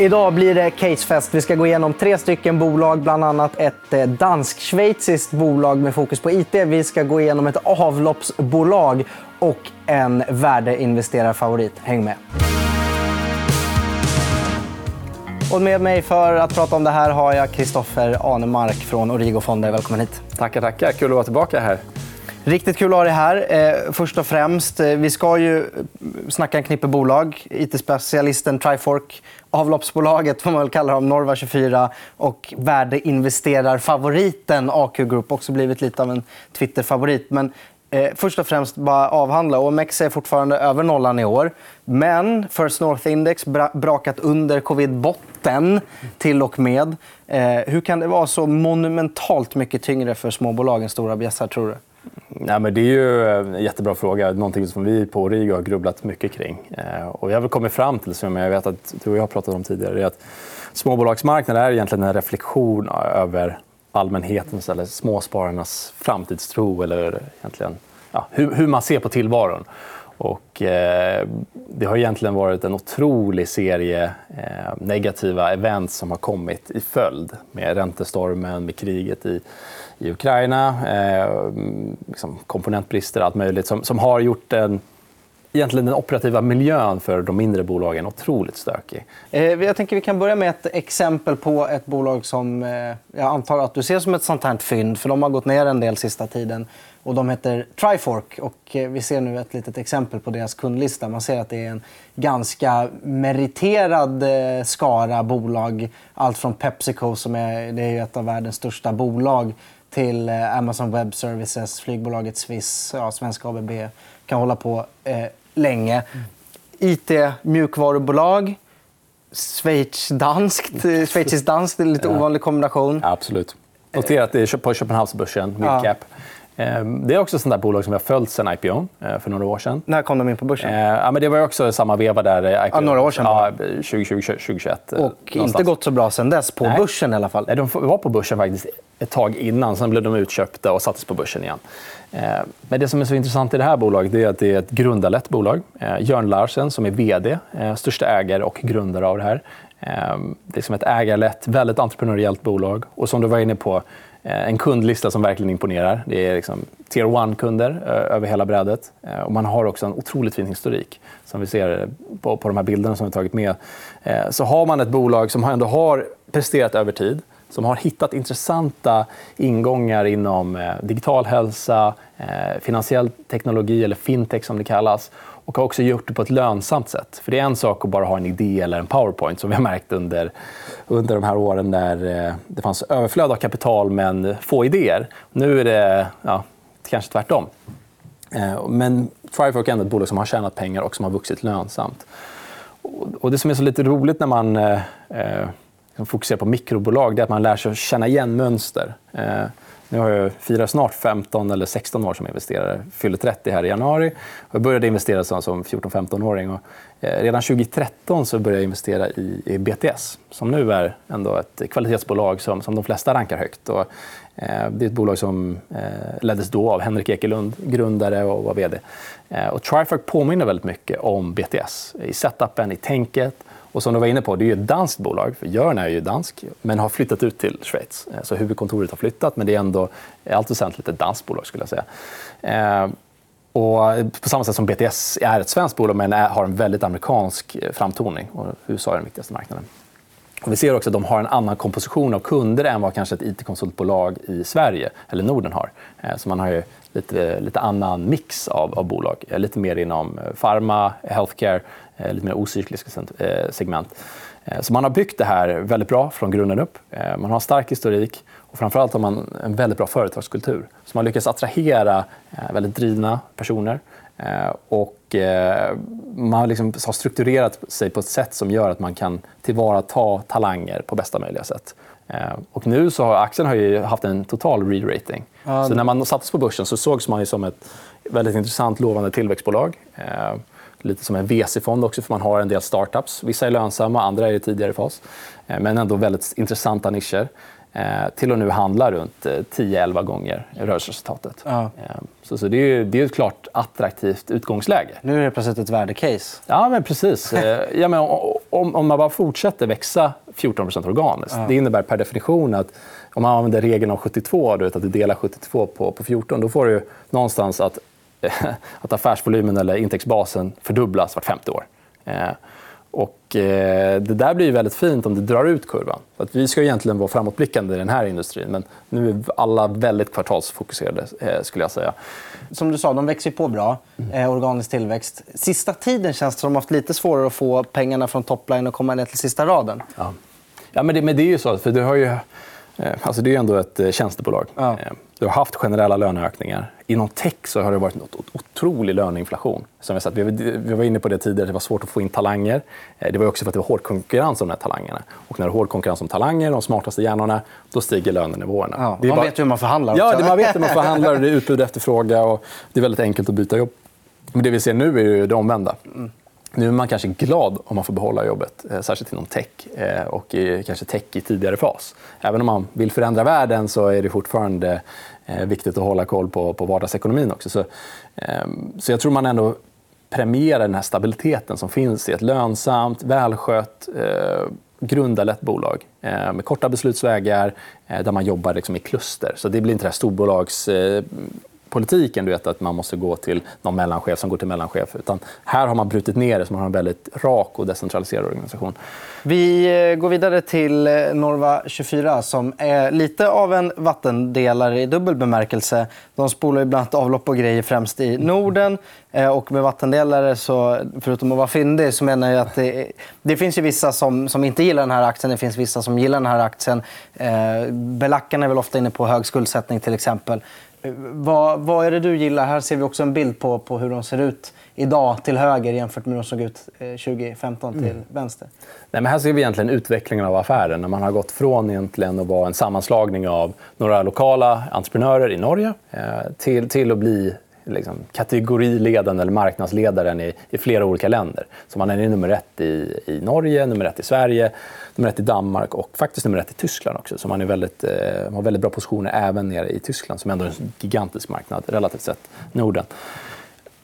Idag blir det casefest. Vi ska gå igenom tre stycken bolag, bland annat ett eh, dansk-schweiziskt bolag med fokus på IT. Vi ska gå igenom ett avloppsbolag och en värdeinvesterarfavorit. Häng med. Och med mig för att prata om det här har jag Kristoffer Anemark från Origo Fonder. Välkommen hit. Tackar, tackar. Kul att vara tillbaka här. Riktigt kul att ha dig här. Eh, först och främst, eh, vi ska ju snacka en knippe bolag. IT-specialisten Trifork, avloppsbolaget får man väl kalla dem, Norva24 och värdeinvesterarfavoriten AQ Group. Också blivit lite av en Twitter-favorit. Men eh, först och främst bara avhandla. OMX är fortfarande över nollan i år. Men First North Index bra brakat under covid-botten till och med. Eh, hur kan det vara så monumentalt mycket tyngre för småbolag än stora bjässar, tror du? Nej, men det är ju en jättebra fråga. Någonting som vi på Rigo har grubblat mycket kring. Eh, och vi har väl kommit fram till, som jag vet att du och jag har pratat om tidigare, är att småbolagsmarknaden är egentligen en reflektion över allmänhetens eller småspararnas framtidstro eller egentligen, ja, hur, hur man ser på tillvaron. Och, eh, det har egentligen varit en otrolig serie eh, negativa event som har kommit i följd med räntestormen, med kriget i, i Ukraina, eh, liksom komponentbrister och allt möjligt som, som har gjort en egentligen den operativa miljön för de mindre bolagen otroligt stökig. Eh, jag tänker vi kan börja med ett exempel på ett bolag som eh, jag antar att du ser som ett sånt här fynd. För de har gått ner en del sista tiden. Och de heter Trifork. Och eh, vi ser nu ett litet exempel på deras kundlista. Man ser att det är en ganska meriterad eh, skara bolag. Allt från Pepsico, som är, det är ett av världens största bolag till eh, Amazon Web Services, flygbolaget Swiss, ja, svenska ABB. kan hålla på länge. IT-mjukvarubolag. Schweiz-danskt. Schweiziskt-danskt är en lite ovanlig kombination. absolut. Notera att det är på Köpenhamnsbörsen, midcap. Ja. Ehm, det är också ett sånt där bolag som vi har följt sen IPO eh, för några år sedan. När kom de in på börsen? Eh, ja, men det var också samma veva där. IPO, ja, några år sedan. Ja, 2020, 2021. Och någonstans. inte gått så bra sen dess, på Nej. börsen i alla fall. Nej, de var på börsen faktiskt ett tag innan. Sen blev de utköpta och sattes på börsen igen. Eh, men det som är så intressant i det här bolaget är att det är ett grundarlett bolag. Jörn Larsen, som är vd, största ägare och grundare av det här. Det är som ett ägarlett, väldigt entreprenöriellt bolag. Och som du var inne på, Eh, en kundlista som verkligen imponerar. Det är liksom tier one-kunder eh, över hela brädet. Eh, och man har också en otroligt fin historik. Som vi ser på, på de här bilderna som vi tagit med. Så har man ett bolag som ändå har presterat över tid som har hittat intressanta ingångar inom eh, digital hälsa, eh, finansiell teknologi eller fintech som det kallas och har också gjort det på ett lönsamt sätt. För Det är en sak att bara ha en idé eller en powerpoint som vi har märkt under, under de här åren när eh, det fanns överflöd av kapital men få idéer. Nu är det ja, kanske tvärtom. Men Trifork är ändå ett bolag som har tjänat pengar och som har vuxit lönsamt. Och Det som är så lite roligt när man som fokuserar på mikrobolag det är att man lär sig att känna igen mönster. Eh, nu har jag firar snart 15 eller 16 år som investerare. Fyller 30 här i januari. Jag började investera som 14-15-åring. Eh, redan 2013 så började jag investera i, BTS som nu är ändå ett kvalitetsbolag som, som de flesta rankar högt. Och, eh, det är ett bolag som eh, leddes då av Henrik Ekelund, grundare och var vd. Eh, och Trifork påminner väldigt mycket om BTS i setupen, i tänket och som du var inne på, det är ett danskt bolag. För Jörn är ju dansk, men har flyttat ut till Schweiz. Eh, så huvudkontoret har flyttat, men det är ändå i allt väsentligt ett danskt bolag. Skulle jag säga. Eh, och eh, på samma sätt som BTS är ett svenskt bolag men har en väldigt amerikansk framtoning. Och USA är den viktigaste marknaden. Och vi ser också att de har en annan komposition av kunder än vad kanske ett it-konsultbolag i Sverige eller Norden har. Eh, så man har ju lite, eh, lite annan mix av, av bolag. Eh, lite mer inom pharma, healthcare, lite mer ocykliska segment. Så man har byggt det här väldigt bra från grunden upp. Man har stark historik och framförallt har man en väldigt bra företagskultur. Så man lyckas attrahera väldigt drivna personer. Och man liksom har strukturerat sig på ett sätt som gör att man kan tillvarata talanger på bästa möjliga sätt. Och nu så har aktien har haft en total re-rating. Så när man sattes på börsen så sågs man som ett väldigt intressant, lovande tillväxtbolag lite som en VC-fond också, för man har en del startups. Vissa är lönsamma, andra är i tidigare fas. Eh, men ändå väldigt intressanta nischer. Eh, till och nu handla runt 10-11 eh, gånger rörelseresultatet. Ja. Så, så det, är, det är ett klart attraktivt utgångsläge. Nu är det plötsligt ett värdecase. Ja, men precis. ja, men, om, om man bara fortsätter växa 14% organiskt, ja. det innebär per definition att om man använder regeln om 72, du vet, att du delar 72 på, på 14, då får du någonstans att, att affärsvolymen eller intäktsbasen fördubblas vart femte år. Eh, och, eh, det där blir väldigt fint om det drar ut kurvan. För att vi ska egentligen vara framåtblickande i den här industrin men nu är alla väldigt kvartalsfokuserade. Eh, skulle jag säga. Som du sa, de växer på bra. Eh, organisk tillväxt. Sista tiden känns det som att de haft lite svårare att få pengarna från topline och komma ner till sista raden. Ja. Ja, men, det, men det är ju så. För du har ju, eh, alltså det är ändå ett eh, tjänstebolag. Ja. Eh, du har haft generella löneökningar. Inom tech så har det varit en otrolig löneinflation. Som vi, sett. vi var inne på det tidigare, det var svårt att få in talanger. Det var också för att det var hård konkurrens om de här talangerna. Och när det är hård konkurrens om talanger, de smartaste hjärnorna, då stiger lönenivåerna. Ja, man bara... vet hur man förhandlar. Ja, det man vet hur man förhandlar. Det är utbud och efterfrågan. Och det är väldigt enkelt att byta jobb. Men det vi ser nu är ju det omvända. Mm. Nu är man kanske glad om man får behålla jobbet, eh, särskilt inom tech eh, och kanske tech i tidigare fas. Även om man vill förändra världen så är det fortfarande eh, viktigt att hålla koll på, på vardagsekonomin också. Så, ehm, så jag tror man ändå premierar den här stabiliteten som finns i ett lönsamt, välskött, grundarlett bolag med korta beslutsvägar där man jobbar liksom i kluster. Så det blir inte det här storbolags politiken, du vet, att man måste gå till någon mellanchef som går till mellanchef. Utan här har man brutit ner det så man har en väldigt rak och decentraliserad organisation. Vi eh, går vidare till eh, Norva 24 som är lite av en vattendelare i dubbel bemärkelse. De spolar bland annat avlopp och grejer främst i Norden. Eh, och med vattendelare, så, förutom att vara fyndig, så menar jag att det, det finns ju vissa som, som inte gillar den här aktien. Det finns vissa som gillar den här aktien. Eh, belackarna är väl ofta inne på hög skuldsättning till exempel. Vad, vad, är det du gillar? Här ser vi också en bild på, på hur de ser ut idag till höger jämfört med hur de såg ut 2015 eh, till mm. vänster. Nej, men här ser vi egentligen utvecklingen av affären. När man har gått från egentligen att vara en sammanslagning av några lokala entreprenörer i Norge eh, till, till att bli liksom, kategoriledaren eller marknadsledaren i, i, flera olika länder. Så man är nummer ett i, i Norge, nummer ett i Sverige, nummer ett i Danmark och faktiskt nummer ett i Tyskland också. Så man är väldigt, eh, har väldigt bra positioner även nere i Tyskland som ändå är en gigantisk marknad relativt sett Norden.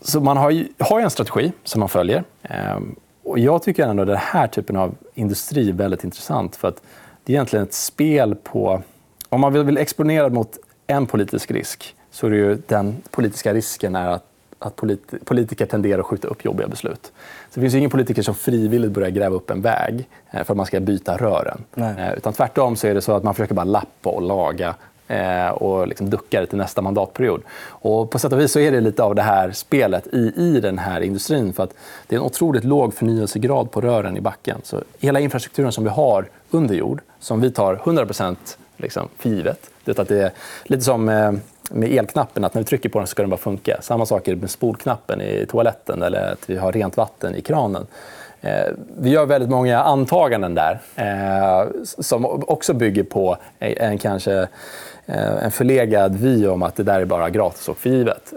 Så man har, har en strategi som man följer. Eh, och jag tycker ändå att den här typen av industri är väldigt intressant. för att Det är egentligen ett spel på... Om man vill exponera mot en politisk risk så är det ju den politiska risken är att, att polit, politiker tenderar att skjuta upp jobbiga beslut. Så det finns ingen politiker som frivilligt börjar gräva upp en väg eh, för att man ska byta rören. Nej. Eh, utan tvärtom så är det så att man försöker bara lappa och laga eh, och liksom duckar till nästa mandatperiod. Och på sätt och vis så är det lite av det här spelet i, i den här industrin. för att Det är en otroligt låg förnyelsegrad på rören i backen. Så hela infrastrukturen som vi har under jord, som vi tar 100 liksom för givet. Det är, att det är lite som med elknappen, att när vi trycker på den så ska den bara funka. Samma sak är det med spolknappen i toaletten eller att vi har rent vatten i kranen. Eh, vi gör väldigt många antaganden där eh, som också bygger på en, kanske, eh, en förlegad vy om att det där är bara gratis och för givet.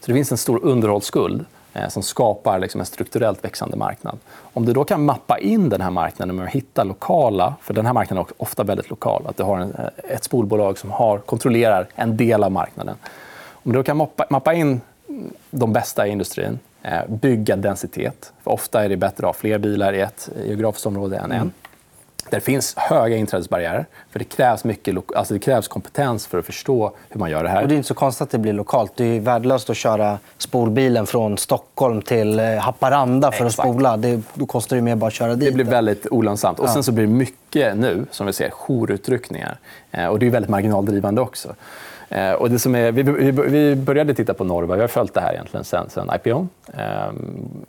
Så det finns en stor underhållsskuld Eh, som skapar liksom en strukturellt växande marknad. Om du då kan mappa in den här marknaden med att hitta lokala... för Den här marknaden är ofta väldigt lokal. att Du har en, eh, ett spolbolag som har, kontrollerar en del av marknaden. Om du då kan mappa, mappa in de bästa i industrin, eh, bygga densitet. För ofta är det bättre att ha fler bilar i ett geografiskt område än en. Det finns höga inträdesbarriärer. För det, krävs mycket, alltså det krävs kompetens för att förstå hur man gör det här. Och det är inte så konstigt att det blir lokalt. Det är värdelöst att köra spolbilen från Stockholm till eh, Haparanda för Exakt. att spola. Det, då kostar det mer bara att köra dit. Det blir väldigt olönsamt. Och sen så blir det mycket nu, som vi ser, jourutryckningar. Eh, och det är väldigt marginaldrivande också. Eh, och det som är, vi, vi, började titta på Norva. Vi har följt det här egentligen sen, sen IPO.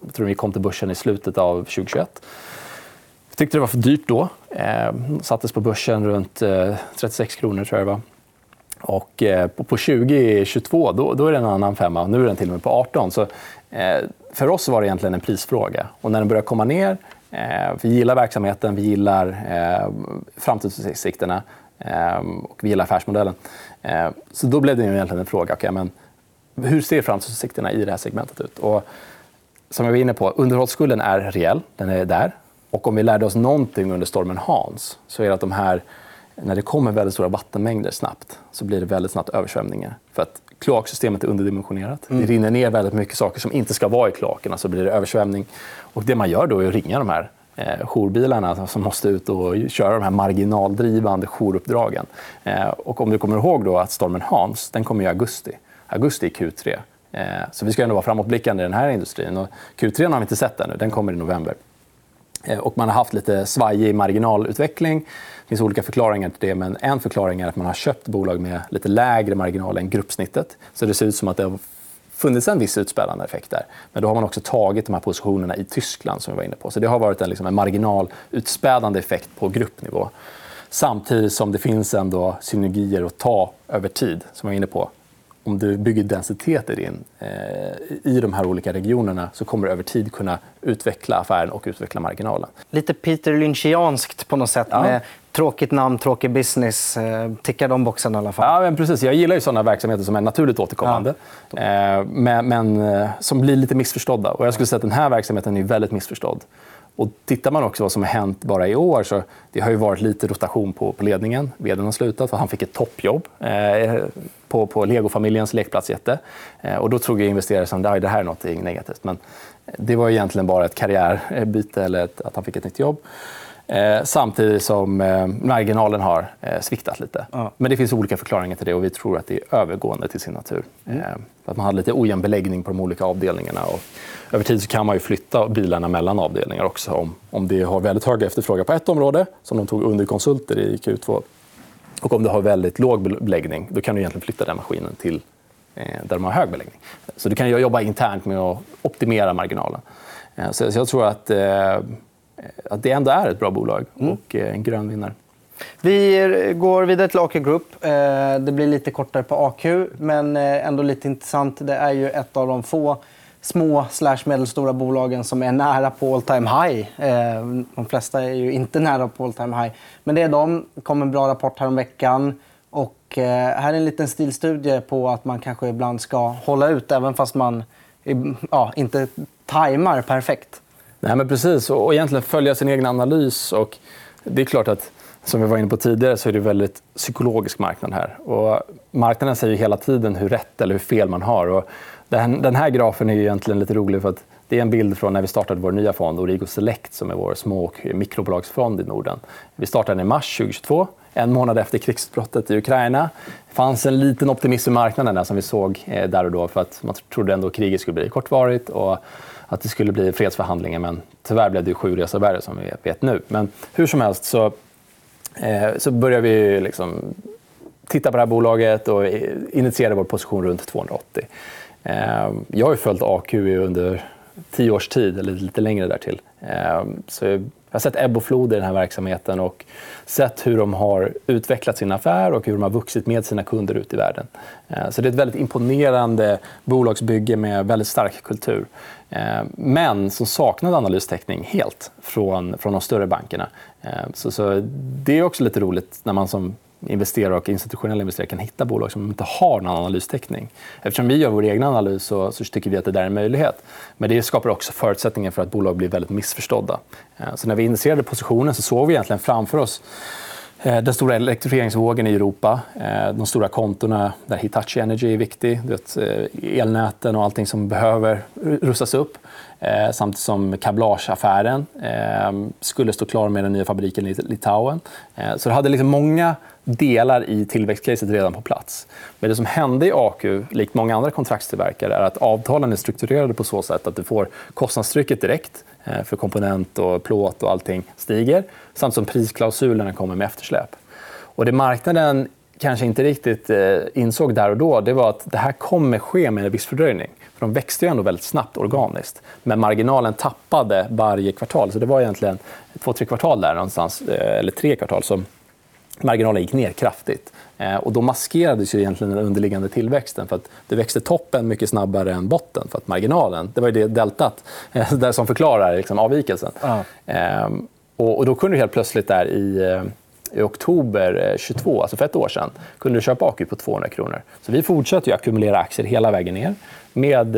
Jag tror vi kom till börsen i slutet av 2021 jag tyckte det var för dyrt då. Eh, sattes på börsen runt eh, 36 kronor, tror jag det var. Och eh, på 2022 då, då är det en annan femma. Nu är den till och med på 18. Så, eh, för oss var det egentligen en prisfråga. Och när den börjar komma ner... Eh, vi gillar verksamheten, vi gillar eh, framtidsutsikterna eh, och vi gillar affärsmodellen. Eh, så då blev det egentligen en fråga. Okay, men hur ser framtidsutsikterna i det här segmentet ut? Och, som jag var inne på, underhållsskulden är reell. Den är där. Och om vi lärde oss någonting under stormen Hans så är det att de här, när det kommer väldigt stora vattenmängder snabbt så blir det väldigt snabbt översvämningar. För att kloaksystemet är underdimensionerat. Mm. Det rinner ner väldigt mycket saker som inte ska vara i kloakerna så blir det översvämning. Och det man gör då är att ringa de här eh, jourbilarna som måste ut och köra de här marginaldrivande jouruppdragen. Eh, och om du kommer ihåg då att stormen Hans den kom i augusti. Augusti är Q3. Eh, så vi ska ändå vara framåtblickande i den här industrin. Och Q3 har vi inte sett ännu. Den kommer i november. Eh, och man har haft lite svajig marginalutveckling. Det finns olika förklaringar till det. Men en förklaring är att man har köpt bolag med lite lägre marginal än gruppsnittet. Så det ser ut som att det har funnits en viss utspädande effekt där. Men då har man också tagit de här positionerna i Tyskland. som vi var inne på. Så Det har varit en, liksom, en marginalutspädande effekt på gruppnivå. Samtidigt som det finns ändå synergier att ta över tid. som vi var inne på om du bygger densiteter in eh, i de här olika regionerna så kommer du över tid kunna utveckla affären och utveckla marginalen. Lite Peter Lynchianskt på något sätt. Ja. Med tråkigt namn, tråkig business. Eh, tickar de boxarna i alla fall. Ja, men precis. Jag gillar ju såna verksamheter som är naturligt återkommande. Ja. Eh, men, men eh, som blir lite missförstådda. Och jag skulle säga att den här verksamheten är väldigt missförstådd. Och tittar man också vad som har hänt bara i år så det har ju varit lite rotation på, på ledningen. Vdn har slutat för han fick ett toppjobb eh, på, på Lego-familjens lekplatsjätte. Eh, och då tror jag investerare som att det här är något negativt. Men det var egentligen bara ett karriärbyte eller ett, att han fick ett nytt jobb. Eh, samtidigt som eh, marginalen har eh, sviktat lite. Ja. Men det finns olika förklaringar till det och vi tror att det är övergående till sin natur. Mm. Eh, att man hade lite ojämn beläggning på de olika avdelningarna. Och över tid så kan man ju flytta bilarna mellan avdelningar också. Om, om det har väldigt hög efterfrågan på ett område, som de tog under konsulter i Q2. Och om du har väldigt låg beläggning, då kan du egentligen flytta den maskinen till eh, där de har hög beläggning. Så du kan jobba internt med att optimera marginalen. Eh, så jag tror att att det ändå är ett bra bolag mm. och eh, en grön vinnare. Vi går vidare till AQ Group. Eh, det blir lite kortare på AQ, men ändå lite intressant. Det är ju ett av de få små slash medelstora bolagen som är nära på all time high. De flesta är ju inte nära på all time high. Men det är de. Det kom en bra rapport häromveckan. Och här är en liten stilstudie på att man kanske ibland ska hålla ut även fast man ja, inte tajmar perfekt. Nej, men precis. Och egentligen följa sin egen analys. Och det är klart att som vi var inne på tidigare så är det en väldigt psykologisk marknad här. Och marknaden säger hela tiden hur rätt eller hur fel man har. Och den här grafen är egentligen lite rolig. för att det är en bild från när vi startade vår nya fond, Origo Select, som är vår små och mikrobolagsfond i Norden. Vi startade den i mars 2022, en månad efter krigsutbrottet i Ukraina. Det fanns en liten optimism i marknaden där som vi såg eh, där och då. för att Man trodde ändå att kriget skulle bli kortvarigt. Och att det skulle bli fredsförhandlingar. Men tyvärr blev det sju resor värre, som vi vet nu. Men hur som helst så, eh, så började vi liksom titta på det här bolaget och initiera vår position runt 280. Eh, jag har följt AQ under tio års tid, eller lite längre därtill. Eh, så jag har sett ebb och flod i den här verksamheten och sett hur de har utvecklat sin affär och hur de har vuxit med sina kunder ut i världen. Eh, så det är ett väldigt imponerande bolagsbygge med väldigt stark kultur. Eh, men som saknade analystäckning helt från, från de större bankerna. Eh, så, så det är också lite roligt när man som investerare och institutionella investerare kan hitta bolag som inte har någon analystäckning. Eftersom vi gör vår egen analys så, så tycker vi att det där är en möjlighet. Men det skapar också förutsättningar för att bolag blir väldigt missförstådda. Eh, så när vi initierade positionen så såg vi egentligen framför oss Eh, den stora elektrifieringsvågen i Europa. Eh, de stora kontona där Hitachi Energy är viktig. Eh, elnäten och allting som behöver rustas upp. Samtidigt som kablageaffären skulle stå klar med den nya fabriken i Litauen. Så det hade liksom många delar i tillväxtcaset redan på plats. Men det som hände i AQ, likt många andra kontraktstillverkare är att avtalen är strukturerade på så sätt att du får kostnadstrycket direkt Eh, för komponent, och plåt och allting stiger samt som prisklausulerna kommer med eftersläp. Och det marknaden kanske inte riktigt eh, insåg där och då det var att det här kommer ske med en viss fördröjning. För de växte ju ändå väldigt snabbt organiskt. Men marginalen tappade varje kvartal. Så det var egentligen två, tre kvartal där någonstans, eh, eller tre kvartal som marginalen gick ner kraftigt. Eh, och då maskerades ju egentligen den underliggande tillväxten. för att Det växte toppen mycket snabbare än botten. för att marginalen, Det var det deltat eh, där som förklarar liksom avvikelsen. Ah. Och, och, då kunde du helt plötsligt där i i oktober 22, alltså för ett år sedan, kunde du köpa AQ på 200 kronor. Så vi fortsätter ju ackumulera aktier hela vägen ner med,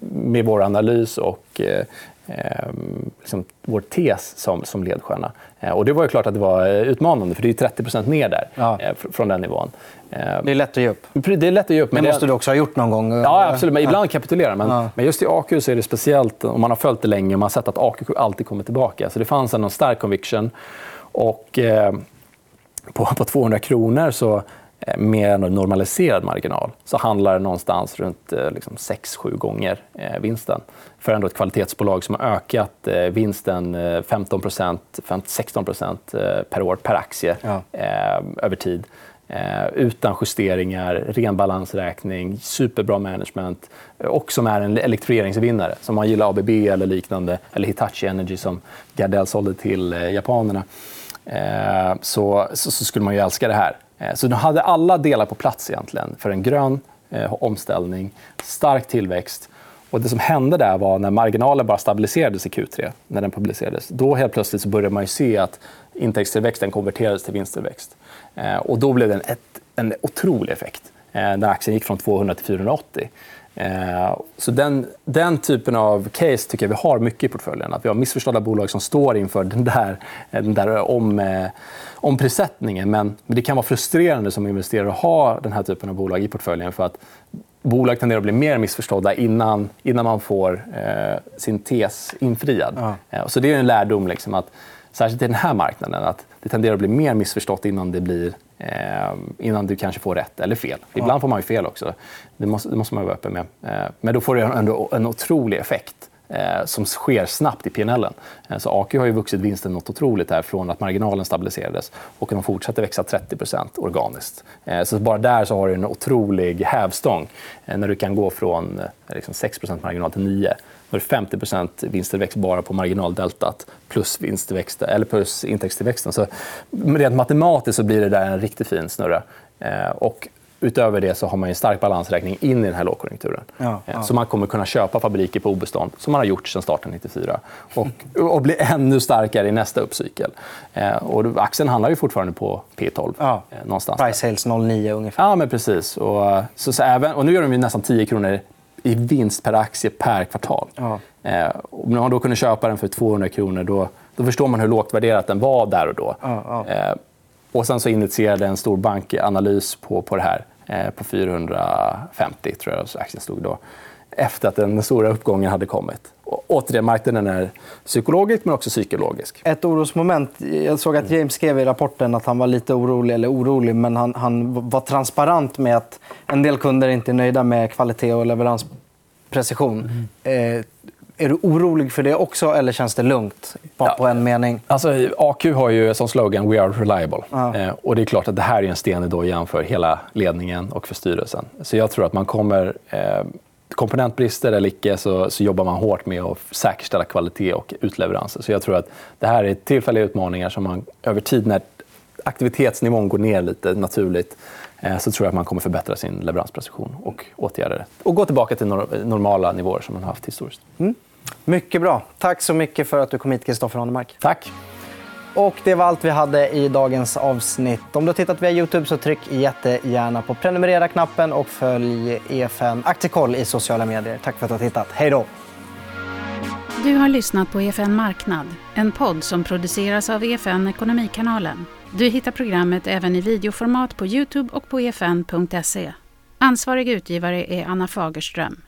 med vår analys och eh, liksom vår tes som, som ledstjärna. Eh, och det var ju klart att det var utmanande, för det är 30% ner där ja. eh, från den nivån. Eh, det är lätt att ge upp. Det är lätt att ge upp. Men det måste du också ha gjort någon gång? Ja, absolut. Men ibland kapitulerar man. Ja. Men just i AQ så är det speciellt, om man har följt det länge, och man har sett att AQ alltid kommer tillbaka. Så det fanns en stark conviction. Och eh, på, på 200 kronor så Eh, med en normaliserad marginal så handlar det någonstans runt eh, liksom 6-7 gånger eh, vinsten. För ändå ett kvalitetsbolag som har ökat vinsten 15% 16% per år per aktie ja. över tid. utan justeringar, ren balansräkning, superbra management och som är en elektrifieringsvinnare. Som man gillar ABB eller liknande, eller Hitachi Energy som Gardell sålde till japanerna. Eh, så, så, så skulle man ju älska det här. Eh, så de hade alla delar på plats egentligen för en grön eh, omställning, stark tillväxt. Och det som hände där var när marginalen bara stabiliserades i Q3, när den publicerades, då helt plötsligt så började man se att intäktstillväxten konverterades till vinsttillväxt. Eh, och då blev det en, ett, en otrolig effekt eh, när aktien gick från 200 till 480. Eh, så den, den typen av case tycker jag vi har mycket i portföljen. Att vi har missförstådda bolag som står inför den där, den där om, eh, omprissättningen. Men det kan vara frustrerande som investerare att ha den här typen av bolag i portföljen. för att Bolag tenderar att bli mer missförstådda innan, innan man får eh, sin tes infriad. Ja. Eh, så det är en lärdom. Liksom, att, särskilt i den här marknaden. att Det tenderar att bli mer missförstått innan det blir innan du kanske får rätt eller fel. Ibland får man ju fel också. Det måste, det måste man vara öppen med. Eh, men då får du ändå en otrolig effekt eh, som sker snabbt i PNL. Eh, så AQ har ju vuxit vinsten något otroligt här från att marginalen stabiliserades och de fortsätter växa 30% organiskt. Eh, så bara där så har du en otrolig hävstång eh, när du kan gå från eh, liksom 6% marginal till 9 då är det 50% vinsttillväxt bara på marginaldeltat plus, vinsttillväxt, eller plus intäktstillväxten. Så rent matematiskt så blir det där en riktigt fin snurra. Eh, och utöver det så har man en stark balansräkning in i den här lågkonjunkturen. Ja, eh, ja. Så man kommer kunna köpa fabriker på obestånd, som man har gjort sedan starten 94 och, och bli ännu starkare i nästa uppcykel. Eh, och aktien handlar ju fortfarande på P12. Ja. Någonstans Price sales 0,9 ungefär. Ja, men precis. Och, så, så även, och nu gör de nästan 10 kronor i vinst per aktie per kvartal. Ja. Eh, om man då kunde köpa den för 200 kronor då, då förstår man hur lågt värderat den var där och då. Ja, ja. Eh, och sen så initierade en stor bankanalys på, på det här eh, på 450, tror jag aktien stod då efter att den stora uppgången hade kommit. Återigen, marknaden är psykologisk men också psykologisk. Ett orosmoment. Jag såg att James skrev i rapporten att han var lite orolig, eller orolig, men han, han var transparent med att en del kunder inte är nöjda med kvalitet och leveransprecision. Mm. Eh, är du orolig för det också, eller känns det lugnt? Bara ja. på en mening. Alltså, AQ har ju som slogan “We are reliable”. Ja. Eh, och det är klart att det här är en sten i dojan för hela ledningen och för styrelsen. Så jag tror att man kommer... Eh, komponentbrister eller icke så, så, jobbar man hårt med att säkerställa kvalitet och utleveranser. Så jag tror att det här är tillfälliga utmaningar som man över tid, när aktivitetsnivån går ner lite naturligt, eh, så tror jag att man kommer förbättra sin leveransprecision och åtgärda det. Och gå tillbaka till normala nivåer som man har haft historiskt. Mm. Mycket bra. Tack så mycket för att du kom hit, Kristoffer Hanemark. Tack. Och det var allt vi hade i dagens avsnitt. Om du har tittat via Youtube så tryck jättegärna på prenumerera-knappen och följ EFN Aktiekoll i sociala medier. Tack för att du har tittat. Hej då! Du har lyssnat på EFN Marknad, en podd som produceras av EFN Ekonomikanalen. Du hittar programmet även i videoformat på Youtube och på efn.se. Ansvarig utgivare är Anna Fagerström.